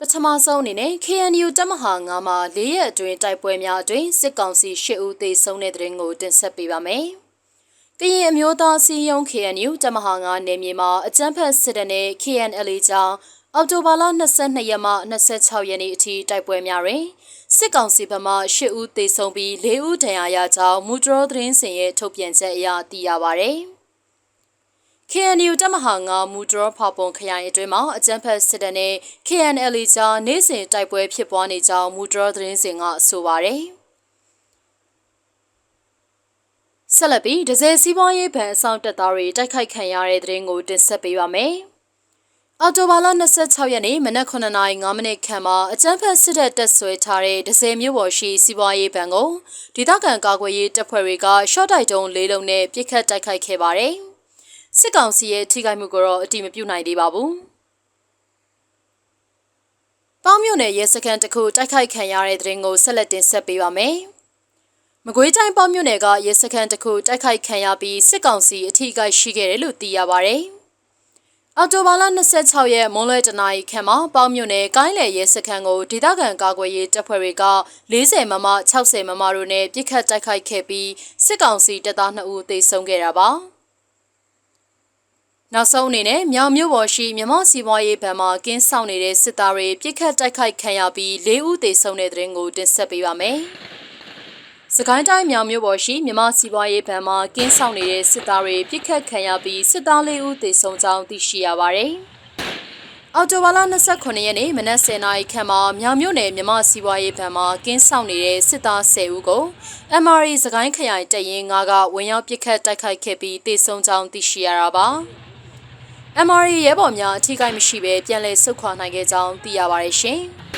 ပထမဆုံးအနေနဲ့ KNU တပ်မဟာ9မှာ၄ရက်အတွင်းတိုက်ပွဲများအတွင်းစစ်ကောင်စီ၈ဦးသေဆုံးတဲ့တဲ့ရင်ကိုတင်ဆက်ပေးပါမယ်။ကရင်အမျိုးသားစီယုံ KNU တပ်မဟာ9နယ်မြေမှာအကြမ်းဖက်စစ်တပ်နဲ့ KNL ကြောင့်အောက်တိုဘာလ22ရက်မှ26ရက်နေ့အထိတိုက်ပွဲများတွင်စစ်ကောင်စီဘက်မှ၈ဦးသေဆုံးပြီး၄ဦးဒဏ်ရာရကြောင်းမူဒရောသတင်းစင်ရဲ့ထုတ်ပြန်ချက်အရသိရပါဗျ။ KNU တပ်မဟာ9မူဒရောဖောက်ပုံခရိုင်အတွင်းမှာအကြမ်းဖက်စစ်တပ်နဲ့ KNL ကြားနေ့စဉ်တိုက်ပွဲဖြစ်ပွားနေကြောင်းမူဒရောသတင်းစင်ကဆိုပါတယ်။ဆက်လက်ပြီးဒဇယ်စီးပွားရေးဗန်အဆောင်တပ်သားတွေတိုက်ခိုက်ခံရတဲ့တဲ့ရင်ကိုတင်ဆက်ပေးပါမယ်။အော်တိုဘာလ26ရက်နေ့မနက်9:05မိနစ်ခန့်မှာအကြမ်းဖက်စစ်တပ်တပ်ဆွဲထားတဲ့ဒဇယ်မြို့ပေါ်ရှိစီးပွားရေးဗန်ကိုဒေသခံကာကွယ်ရေးတပ်ဖွဲ့တွေကရှော့တိုက်တုံးလေးလုံးနဲ့ပစ်ခတ်တိုက်ခိုက်ခဲ့ပါတယ်။ စစ်ကောင်စီရဲ့ထိခိုက်မှုကိုတော့အတိမပြုနိုင်သေးပါဘူး။ပေါင်းမြို့နယ်ရဲစခန်းတစ်ခုတိုက်ခိုက်ခံရတဲ့တဲ့ရင်ကိုဆက်လက်တင်ဆက်ပေးပါမယ်။မကွေးတိုင်းပေါင်းမြို့နယ်ကရဲစခန်းတစ်ခုတိုက်ခိုက်ခံရပြီးစစ်ကောင်စီအထိခိုက်ရှိခဲ့တယ်လို့သိရပါဗျ။အော်တိုဘာလ26ရက်မွန်းလွဲတနာရီခန့်မှာပေါင်းမြို့နယ်ကိုင်းလယ်ရဲစခန်းကိုဒေသခံကာကွယ်ရေးတပ်ဖွဲ့တွေက40မမ60မမတို့နဲ့ပြစ်ခတ်တိုက်ခိုက်ခဲ့ပြီးစစ်ကောင်စီတပ်သား2ဦးသေဆုံးခဲ့တာပါ။ နောက်ဆုံးအနေနဲ့မြောင်မြို့ပေါ်ရှိမြမစီပွားရေးဗန်မှာကင်းဆောင်နေတဲ့စစ်သားတွေပြစ်ခတ်တိုက်ခိုက်ခံရပြီး၄ဦးသေဆုံးတဲ့တဲ့ရင်ကိုတင်ဆက်ပေးပါမယ်။စကိုင်းတိုင်းမြောင်မြို့ပေါ်ရှိမြမစီပွားရေးဗန်မှာကင်းဆောင်နေတဲ့စစ်သားတွေပြစ်ခတ်ခံရပြီးစစ်သား၄ဦးသေဆုံးကြောင်းသိရှိရပါတယ်။အော်တိုဘာလ29ရက်နေ့မနက်10:00နာရီခန့်မှာမြောင်မြို့နယ်မြမစီပွားရေးဗန်မှာကင်းဆောင်နေတဲ့စစ်သား10ဦးကို MRE စကိုင်းခရိုင်တရင်9ကဝင်ရောက်ပစ်ခတ်တိုက်ခိုက်ခဲ့ပြီးတေဆုံးကြောင်းသိရှိရတာပါ။ MRE ရဲဘော်များအထိကိမရှိဘဲပြန်လည်ဆုတ်ခွာနိုင်ခဲ့ကြောင်းသိရပါတယ်ရှင်။